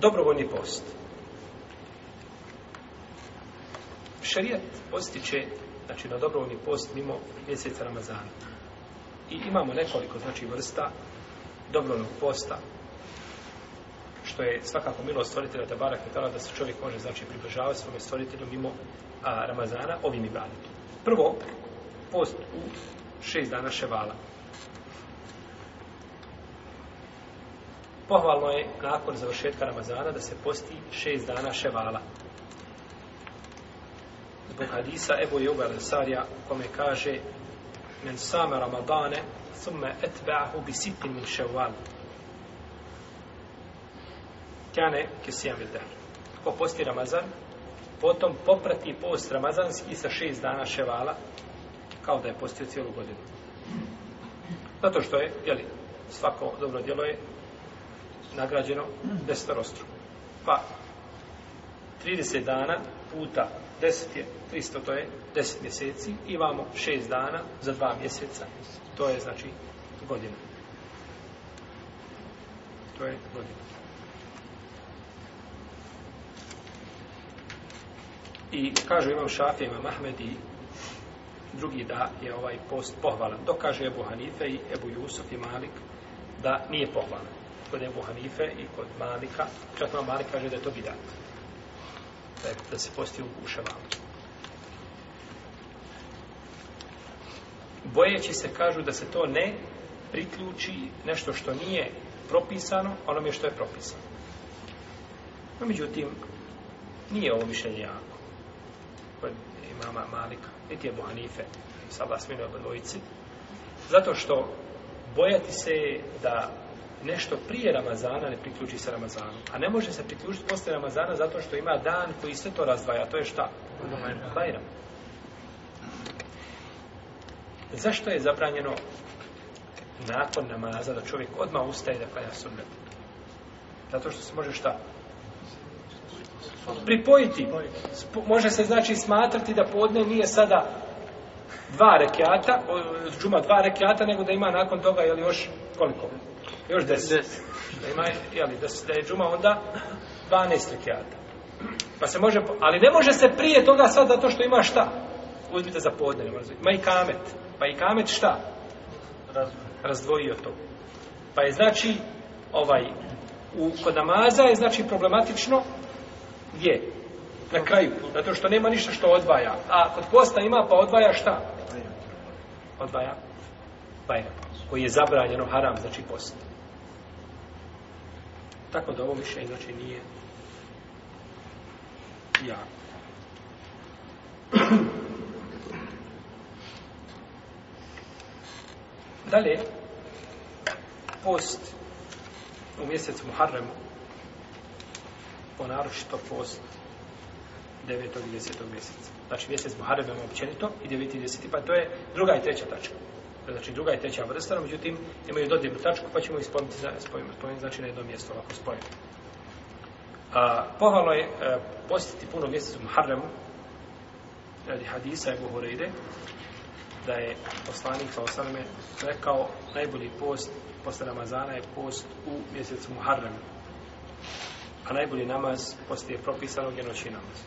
dobrovoljni post. Šarijat postiče, znači, na dobrovoljni post mimo mjeseca Ramazana. I imamo nekoliko, znači, vrsta dobrovoljnog posta, što je svakako milo stvoritelja Tabarak i da se čovjek može, znači, približavati svome stvoritelju mimo a, Ramazana ovim ibadetom. Prvo, post u šest dana ševala. Pohvalno je nakon završetka Ramazana da se posti šest dana ševala. Zbog hadisa Ebu Juba Lesarja kome kaže Men same Ramadane summe etbe'ahu bi sitin min ševal. Kjane kisijam vildar. Ko posti Ramazan, potom poprati post Ramazanski sa šest dana ševala kao da je postio cijelu godinu. Zato što je, jeli, svako dobro djelo je nagrađeno desetorostru. Pa, 30 dana puta 10 je 300, to je 10 mjeseci, imamo 6 dana za 2 mjeseca, to je znači godina. To je godina. I kažu imam Šafi, imam Ahmed i drugi da je ovaj post pohvalan. Dokaže Ebu Hanife i Ebu Jusuf i Malik da nije pohvalan kod Ebu Hanife i kod Malika. Čak ima Malik kaže da je to bidat. Da, je, da se posti u ševalu. Bojeći se kažu da se to ne priključi nešto što nije propisano onome što je propisano. No, međutim, nije ovo mišljenje jako. Kod imama Malika, niti Ebu Hanife, sa vlasmine obodvojici. Zato što bojati se da nešto prije Ramazana ne priključi se Ramazanu. A ne može se priključiti posle Ramazana zato što ima dan koji sve to razdvaja. To je šta? Bajram. Zašto je zabranjeno nakon namaza da čovjek odmah ustaje da klanja sunnet? Zato što se može šta? Pripojiti. Može se znači smatrati da podne nije sada dva rekiata, džuma dva rekiata, nego da ima nakon toga, jel još, koliko? Još deset. deset. Da ima, jeli, da, da je džuma onda 12 rekiata. Pa se može, ali ne može se prije toga sad zato što ima šta? Uzmite za podne, ne može. Ma i kamet. Pa i kamet šta? Razdvojio to. Pa je znači, ovaj, u kodamaza je znači problematično gdje? Na kraju. Zato što nema ništa što odvaja. A kod posta ima pa odvaja šta? Odvaja. Pa je koji je zabranjeno haram, znači post. Tako da ovo više, znači, nije ja. Dalje, post u mjesecu Muharremu, ponaročito post devetog i desetog mjeseca. Znači, mjesec Muharremu općenito i deveti i deseti, pa to je druga i treća tačka znači druga i treća vrsta, no međutim imaju dodirnu tačku pa ćemo ih spojiti, spojiti, spojiti, znači na jedno mjesto ovako spojiti. A, pohvalno je a, e, posjetiti puno mjesecu Muharremu radi hadisa Ebu Horeide da je poslanik sa osaname rekao najbolji post posle Ramazana je post u mjesecu Muharremu a najbolji namaz posle je propisanog je noći namaz.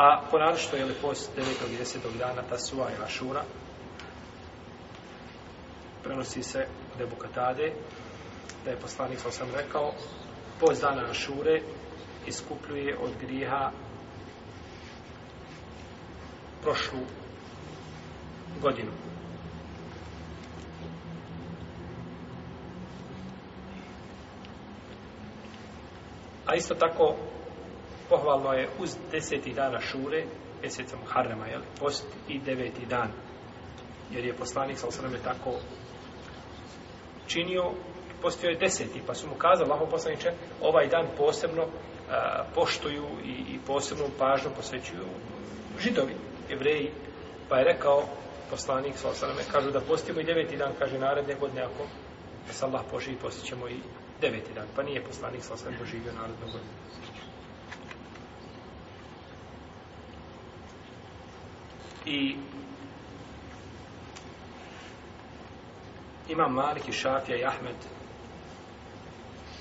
a ponadu što je li post 9. i 10. dana ta sua i vašura prenosi se od Ebukatade da je poslanik sa sam rekao post dana vašure iskupljuje od griha prošlu godinu a isto tako pohvalno je uz deseti dana šure, mjeseca Muharrema, jel, post i deveti dan, jer je poslanik sa osrame tako činio, postio je deseti, pa su mu kazali, Allaho poslaniče, ovaj dan posebno a, poštuju i, i posebno pažno posvećuju židovi, jevreji, pa je rekao poslanik sa osrame, kažu da postimo i deveti dan, kaže naredne godine, ako se Allah poživi, postićemo i deveti dan, pa nije poslanik sa osrame poživio narednu godinu. i imam Malik i Šafija i Ahmed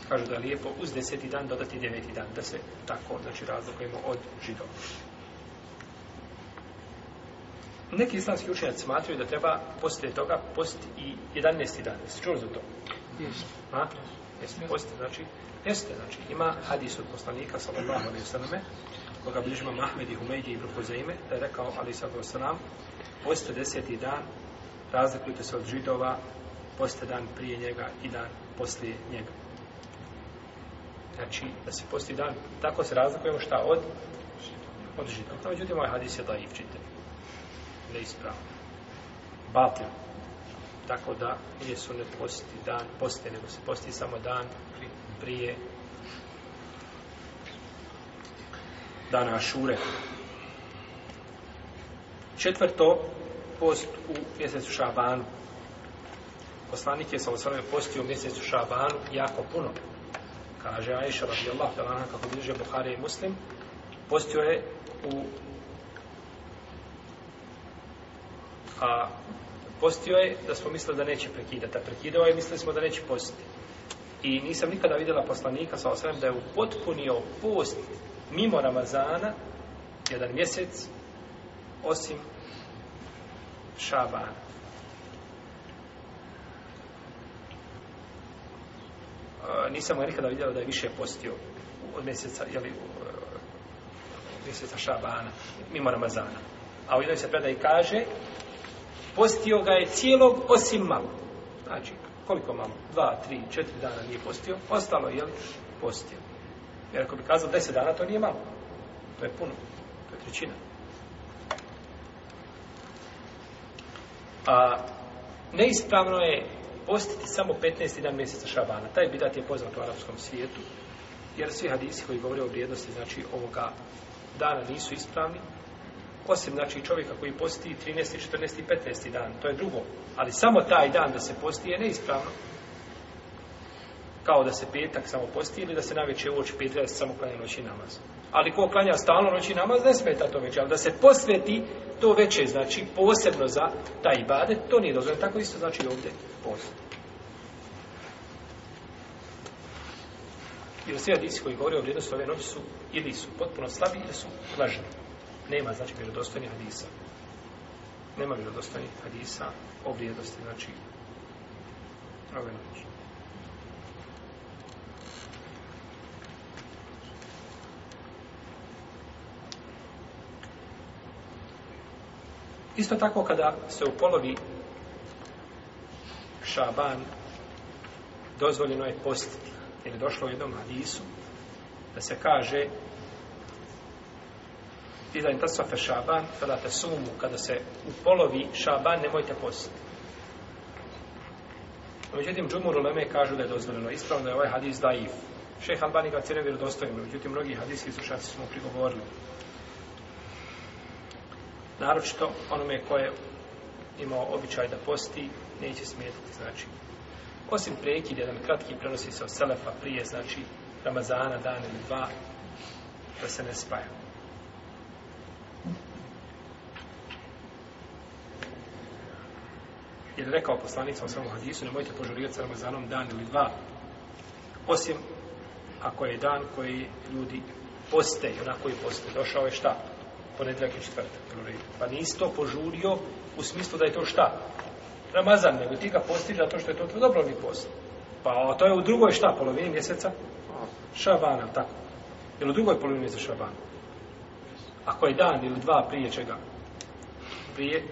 kažu da je lijepo uz deseti dan dodati deveti dan da se tako znači razlikujemo od židova neki islamski učenjaci smatruju da treba poslije toga posti i 11. dan jeste čuli za to? jeste jeste posti znači jeste znači ima hadis od poslanika sallallahu alaihi wa sallam koga bližima Mahmed i Humejdi i Brukuzeime, da je rekao, ali sad o salam, poste deseti dan, razlikujte se od židova, poste dan prije njega i dan poslije njega. Znači, da se posti dan, tako se razlikujemo šta od? Od židova. Kada međutim, ovaj hadis je da ivčite. Ne ispravo. Batil. Tako da, nije su ne posti dan poste, nego se posti samo dan prije, prije dana Ašure. Četvrto, post u mjesecu Šabanu. Poslanik je sa osvrame postio u mjesecu Šabanu jako puno. Kaže Aisha radijallahu talana kako bliže Buhari i Muslim, postio je u a postio je da smo mislili da neće prekidati, a prekidao je mislili smo da neće postiti. I nisam nikada vidjela poslanika sa osvrame da je upotpunio post mimo Ramazana jedan mjesec osim Šabana. E, nisam ga nikada vidjela da je više postio od mjeseca, jeli, mjeseca Šabana, mimo Ramazana. A u jednom se predaj kaže, postio ga je cijelog osim malo. Znači, koliko malo? Dva, tri, četiri dana nije postio. Ostalo je, jel, postio. Jer ako bi kazao deset dana, to nije malo. To je puno. To je trećina. A neispravno je postiti samo 15. dan mjeseca Šabana. Taj bidat je poznat u arapskom svijetu. Jer svi hadisi koji govore o vrijednosti, znači ovoga dana nisu ispravni. Osim, znači, čovjeka koji posti 13., 14. i 15. dan. To je drugo. Ali samo taj dan da se posti je neispravno kao da se petak samo posti ili da se na večer uoči petak da se samo klanja noći namaz. Ali ko klanja stalno noći namaz, ne smeta to večer, ali da se posveti to večer, znači posebno za taj bade, to nije dozvoljeno, tako isto znači i ovdje post. Jer svi radici koji govore o vrijednosti ove noći su ili su potpuno slabi ili su lažni. Nema, znači, vjerodostojnih hadisa. Nema vjerodostojnih hadisa o vrijednosti, znači, ove noći. Isto tako kada se u polovi šaban dozvoljeno je postiti. Jer je došlo u jednom hadisu da se kaže Iza intasva fe šaban, fela te sumu, kada se u polovi šaban nemojte postiti. Međutim, Džumur u Leme kažu da je dozvoljeno ispravno, da je ovaj hadis daif. Šeh Albani ga cijene vjerodostojno, međutim, mnogi hadijski slušaci su mu prigovorili naročito onome koje je imao običaj da posti, neće smijetiti, znači. Osim prekid, jedan kratki prenosi se od Selefa prije, znači, Ramazana, dan ili dva, da se ne spaja. Jer rekao poslanicom u svom hadisu, nemojte požurivati sa Ramazanom dan ili dva, osim ako je dan koji ljudi poste, onako i poste, došao je štap, ponedljak i četvrtak. Pa nisi to požurio u smislu da je to šta? Ramazan, nego ti ga postiš zato što je to tvoj dobrovni post. Pa to je u drugoj šta, polovini mjeseca? Šabana, tako. Ili u drugoj polovini mjeseca Šabana? Ako je dan ili dva prije čega? Prije?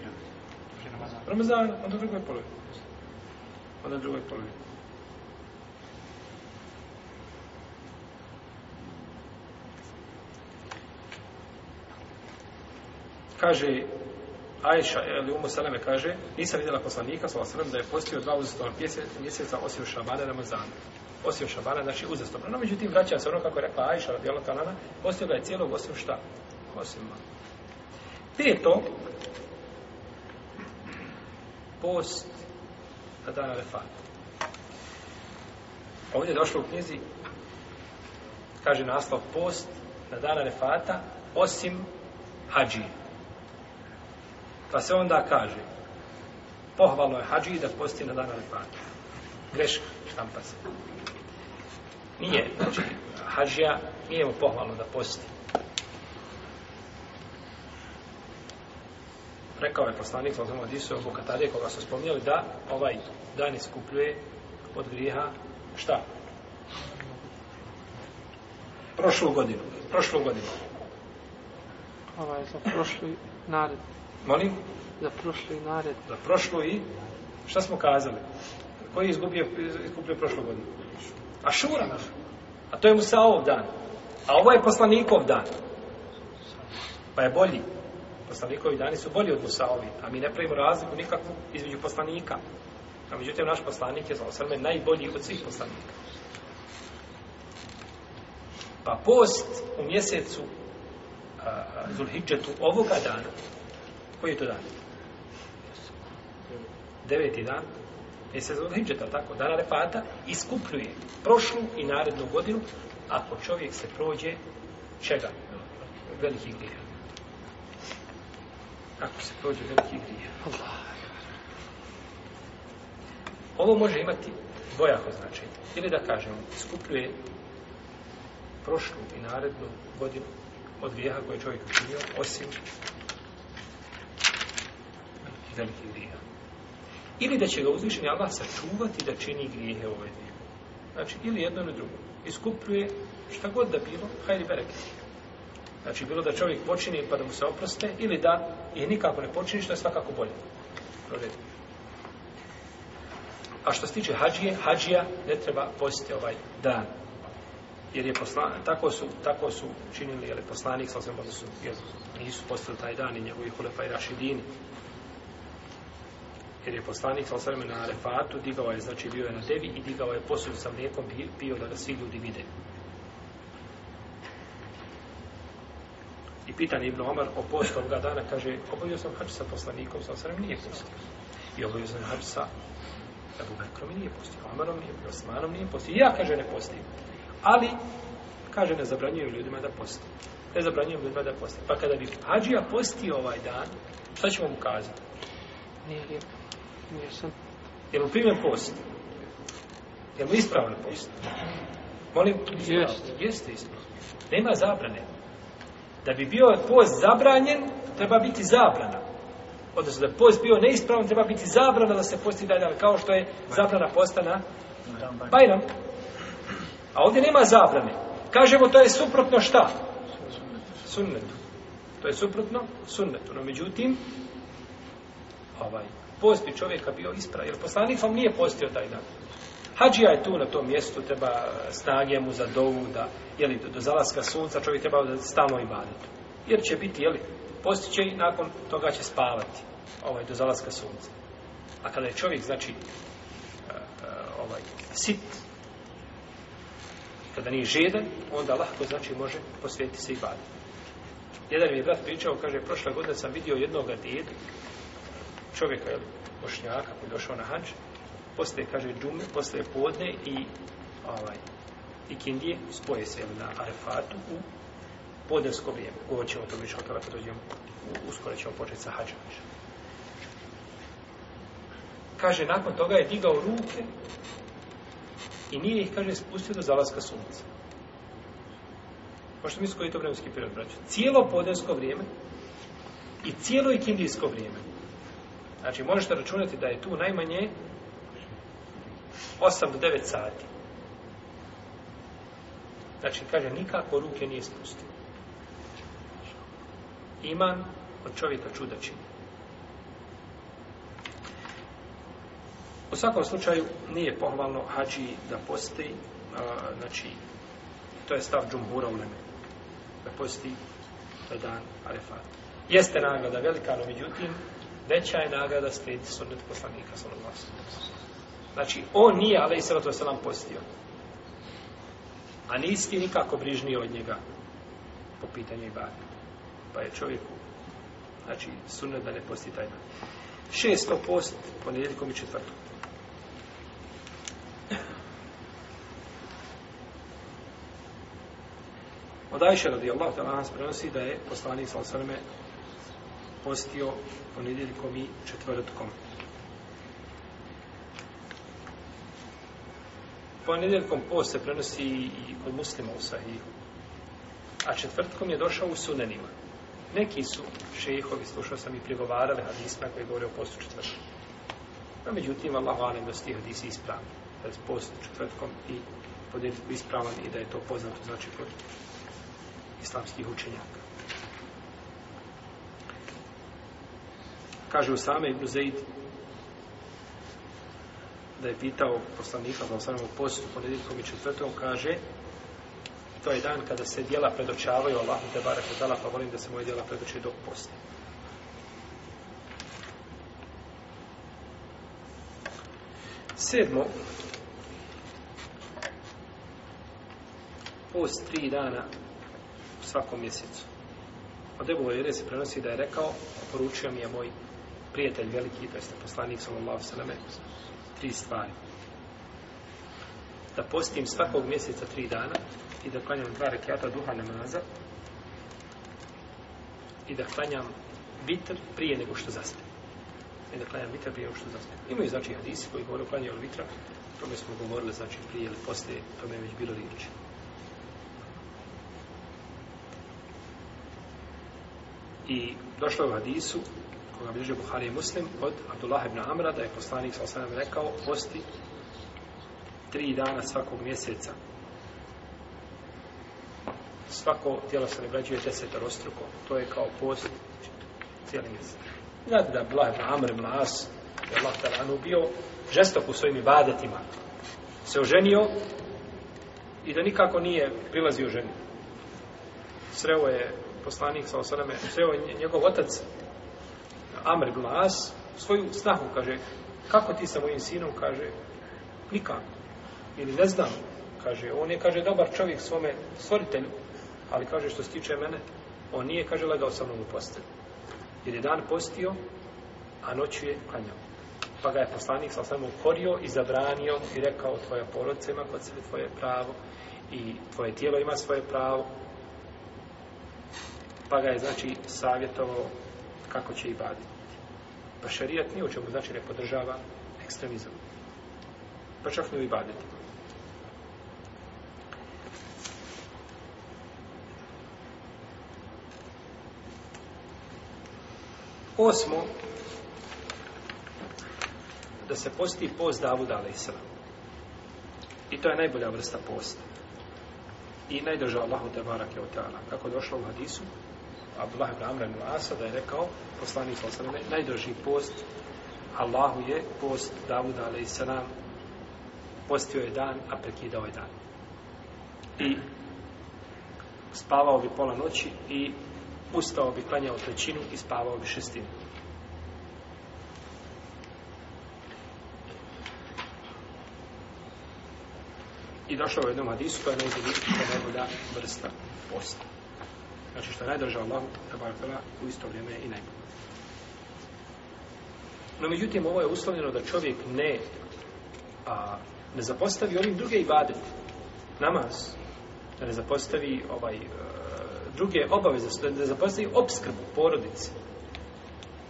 Ramazan, onda u drugoj polovini. Onda u drugoj polovini. kaže Ajša ili Umu Seleme kaže, nisam vidjela poslanika, svala sveme, da je postio dva uzastopna mjeseca osim šabana Ramazana. Osim šabana, znači uzastopna. No, međutim, vraća se ono kako je rekla Ajša, radijala kanana, postio ga je cijelog osim šta? Osim ma. Prije to, post na dan Arefat. Pa ovdje je došlo u knjizi, kaže naslov post na dan Arefata, osim hađije. Pa se onda kaže, pohvalno je hađi da posti na dan Arefata. Greška, štampa se. Nije, znači, hađija nije mu pohvalno da posti. Rekao je poslanik, ali znamo gdje su obu katarije, koga su spomnjali, da ovaj dan iskupljuje od grijeha šta? Prošlu godinu, prošlu godinu. Ovaj je za prošli naredni. Molim? Za prošlo i nared. Za prošlo i? Šta smo kazali? Koji je izgubio, izgubio prošlo godinu? Ašura. A to je Musaov dan. A ovo je poslanikov dan. Pa je bolji. Poslanikovi dani su bolji od Musaovi. A mi ne pravimo razliku nikakvu između poslanika. A međutim, naš poslanik je za osrme najbolji od svih poslanika. Pa post u mjesecu uh, Zulhidžetu ovoga dana Koji je to dan? Deveti dan mjesec od Hidžeta, tako, dana Refata, iskupljuje prošlu i narednu godinu ako čovjek se prođe čega? Veliki grijeh. Ako se prođe veliki grijeh. Ovo može imati dvojako značenje. Ili da kažemo, iskupljuje prošlu i narednu godinu od grijeha koje čovjek učinio, osim velikih grijeha. Ili da će ga uzvišenje Allah sačuvati da čini grijehe ove dvije. Znači, ili jedno ili drugo. Iskupljuje šta god da bilo, hajri bereke. Znači, bilo da čovjek počini pa da mu se oproste, ili da je nikako ne počini, što je svakako bolje. Proredi. A što se tiče hađije, hađija ne treba postiti ovaj dan. Jer je poslan, tako su, tako su činili, jel, poslanik, sa znači, su, jer nisu postali taj dan i njegovih hulefa i rašidini jer je poslanik sa osvrme na Arefatu, digao je, znači bio je na devi i digao je posud sa mlijekom, pio da ga svi ljudi vide. I pitan je Ibn Omar o postu ovoga dana, kaže, obavio sam hač sa poslanikom, sa osvrme nije postao. I obavio sam hač sa Ebu Bekrom nije postio, Omarom nije, Osmanom nije postio. I ja, kaže, ne postio. Ali, kaže, ne zabranjuju ljudima da postio. Ne zabranjuju ljudima da postio. Pa kada bi hađija postio ovaj dan, šta ćemo mu kazati? Nije lijepo. Jesam. Je li primjen post? Je li ispravan post? Molim? Jeste. Jeste ispravan. Nema zabrane. Da bi bio post zabranjen, treba biti zabrana. Odnosno, da post bio neispravan, treba biti zabrana da se posti dalje, ali kao što je zabrana postana Bajram. A ovdje nema zabrane. Kažemo, to je suprotno šta? Sunnetu. To je suprotno sunnetu. No, međutim, ovaj, post bi čovjeka bio ispravio. Jer poslanik vam nije postio taj dan. Hadžija je tu na tom mjestu, treba snage mu za dovu, da, jeli, do, do zalaska sunca čovjek treba da stalno ibaditi. Jer će biti, jeli, postiće i nakon toga će spavati ovaj, do zalaska sunca. A kada je čovjek, znači, e, e, ovaj, sit, kada nije žedan, onda lahko, znači, može posvetiti se i baditi. Jedan mi je brat pričao, kaže, prošla godina sam vidio jednog djeda, čovjeka je bošnjaka koji je došao na hađ, posle kaže džume, posle podne i ovaj, ikindije, spoje se na Arefatu u podnesko vrijeme. Govor ćemo to više, kada dođemo, uskoro ćemo početi sa hađom Kaže, nakon toga je digao ruke i nije ih, kaže, spustio do zalaska sunca. Pošto mi su koji je to vremenski period, braću. Cijelo podnesko vrijeme i cijelo ikindijsko vrijeme Znači, možete računati da je tu najmanje 8 do 9 sati. Znači, kaže, nikako ruke nije spustio. Iman od čovjeka čudačin. U svakom slučaju, nije pohvalno hađi da posti, a, znači, to je stav džumhura u mene, da posti na dan Arefata. Jeste nagrada velika, no međutim, veća je nagrada slijediti sunnet poslanika sallallahu alejhi ve Znači, on nije, ali i sve to se nam postio. A nisi ti nikako brižni od njega po pitanju i bar. Pa je čovjeku, znači, sunet da ne posti taj dan. Šesto post, ponedjeljkom i četvrtom. Odajše radi Allah, da nas prenosi da je poslanik sa osvrme postio ponedjeljkom i četvrtkom. Ponedjeljkom post se prenosi i kod muslima u sahiju. A četvrtkom je došao u sunenima. Neki su šehovi, slušao sam i prigovarali hadisma koji govore o postu četvrtkom. No, međutim, Allah vanem da su ti hadisi ispravni. Da je post četvrtkom i ponedjeljkom ispravan i da je to poznato znači kod islamskih učenjaka. Kaže u same Ibnu Zaid da je pitao poslanika za osam u postu ponedjeljkom i četvrtom, kaže to je dan kada se dijela predočavaju Allahu te barak od pa volim da se moje dijela predoče dok poste. Sedmo, post tri dana u svakom mjesecu. Od Ebu Vajere se prenosi da je rekao, poručio mi je moj prijatelj veliki, to jeste poslanik sallallahu sallam, tri stvari. Da postim svakog mjeseca tri dana i da klanjam dva rekiata duha namaza i da klanjam vitr prije nego što zaspijem. I da klanjam vitr prije nego što zaspijem. Imaju znači hadisi koji govore o klanju vitra, to mi smo govorili znači prije ili poslije, to mi je već bilo riječi. I došlo je u hadisu koga bi držio Buhari i Muslim, od Abdullah ibn Amra, da je poslanik sa osanem rekao, posti tri dana svakog mjeseca. Svako tijelo se ne građuje deseta rostruko. To je kao post cijeli mjesec. Znate da Abdullah ibn Amr ibn As, je Allah tala anu, bio žestok u svojim ibadetima. Se oženio i da nikako nije prilazio ženi. Sreo je poslanik sa osaname, sreo je njegov otac Amr ibn As svoju snahu, kaže, kako ti sa mojim sinom, kaže, nikako, ili ne znam, kaže, on je, kaže, dobar čovjek svome stvoritelju, ali kaže, što se tiče mene, on nije, kaže, legao sa mnom u postelju. Jer je dan postio, a noć je klanjao. Pa ga je poslanik sa samom korio i zabranio i rekao, tvoja porodca ima kod sebe tvoje pravo i tvoje tijelo ima svoje pravo. Pa ga je, znači, savjetovao kako će i baditi. Pa šarijat nije u čemu znači ne podržava ekstremizam. Pa čak ne uibaditi. Osmo, da se posti post Davu Dala Isra. I to je najbolja vrsta posta. I najdrža Allahu Tebara Kjotana. Kako došlo u hadisu, Abdullah ibn Amr ibn Asa da je rekao poslanik sallallahu alejhi najdraži post Allahu je post Davuda alejhi selam postio je dan a prekidao je dan. I spavao bi pola noći i ustao bi klanjao trećinu i spavao bi šestinu. I došao je jednom hadisu koja je najbolja vrsta posta. Znači što je najdraža Allah, tabakala, u isto vrijeme je i najbolje. No međutim, ovo je uslovljeno da čovjek ne, a, ne zapostavi onim druge ibadete, namaz, da ne zapostavi ovaj, e, druge obaveze, da ne zapostavi obskrbu porodice.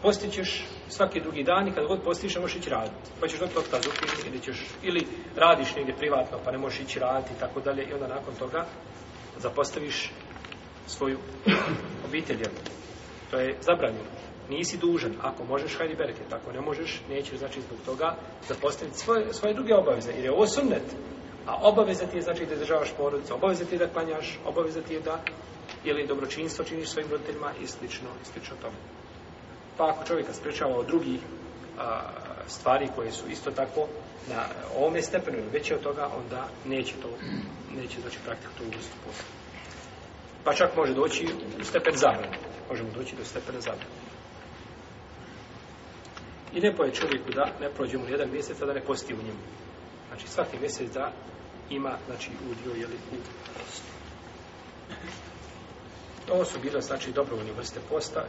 Postićeš svaki drugi dan i kada god postiš, ne možeš ići raditi. Pa ćeš dok ta zupi ili, ćeš, ili radiš negdje privatno, pa ne možeš ići raditi i tako dalje. I onda nakon toga zapostaviš svoju obitelj. Jel? To je zabranjeno. Nisi dužan. Ako možeš, hajdi berke. Ako ne možeš, nećeš znači zbog toga da postaviti svoje, svoje druge obaveze. Jer je ovo sunnet. A obaveza ti je znači da izdržavaš porodicu, obaveza ti je da klanjaš, obaveza ti je da ili dobročinstvo činiš svojim roditeljima i slično, i slično tome. Pa ako čovjeka sprečava od drugih a, stvari koje su isto tako na ovome stepenu ili veće od toga, onda neće to, neće znači praktika to uvrstu posao pa čak može doći u stepen zabrana. Možemo doći do stepena zabrana. I ne poje čovjeku da ne prođe mu jedan mjesec, a da ne posti u njemu. Znači svaki mjesec da ima znači, udio jeli, u postu. To su bila znači dobrovoljne vrste posta.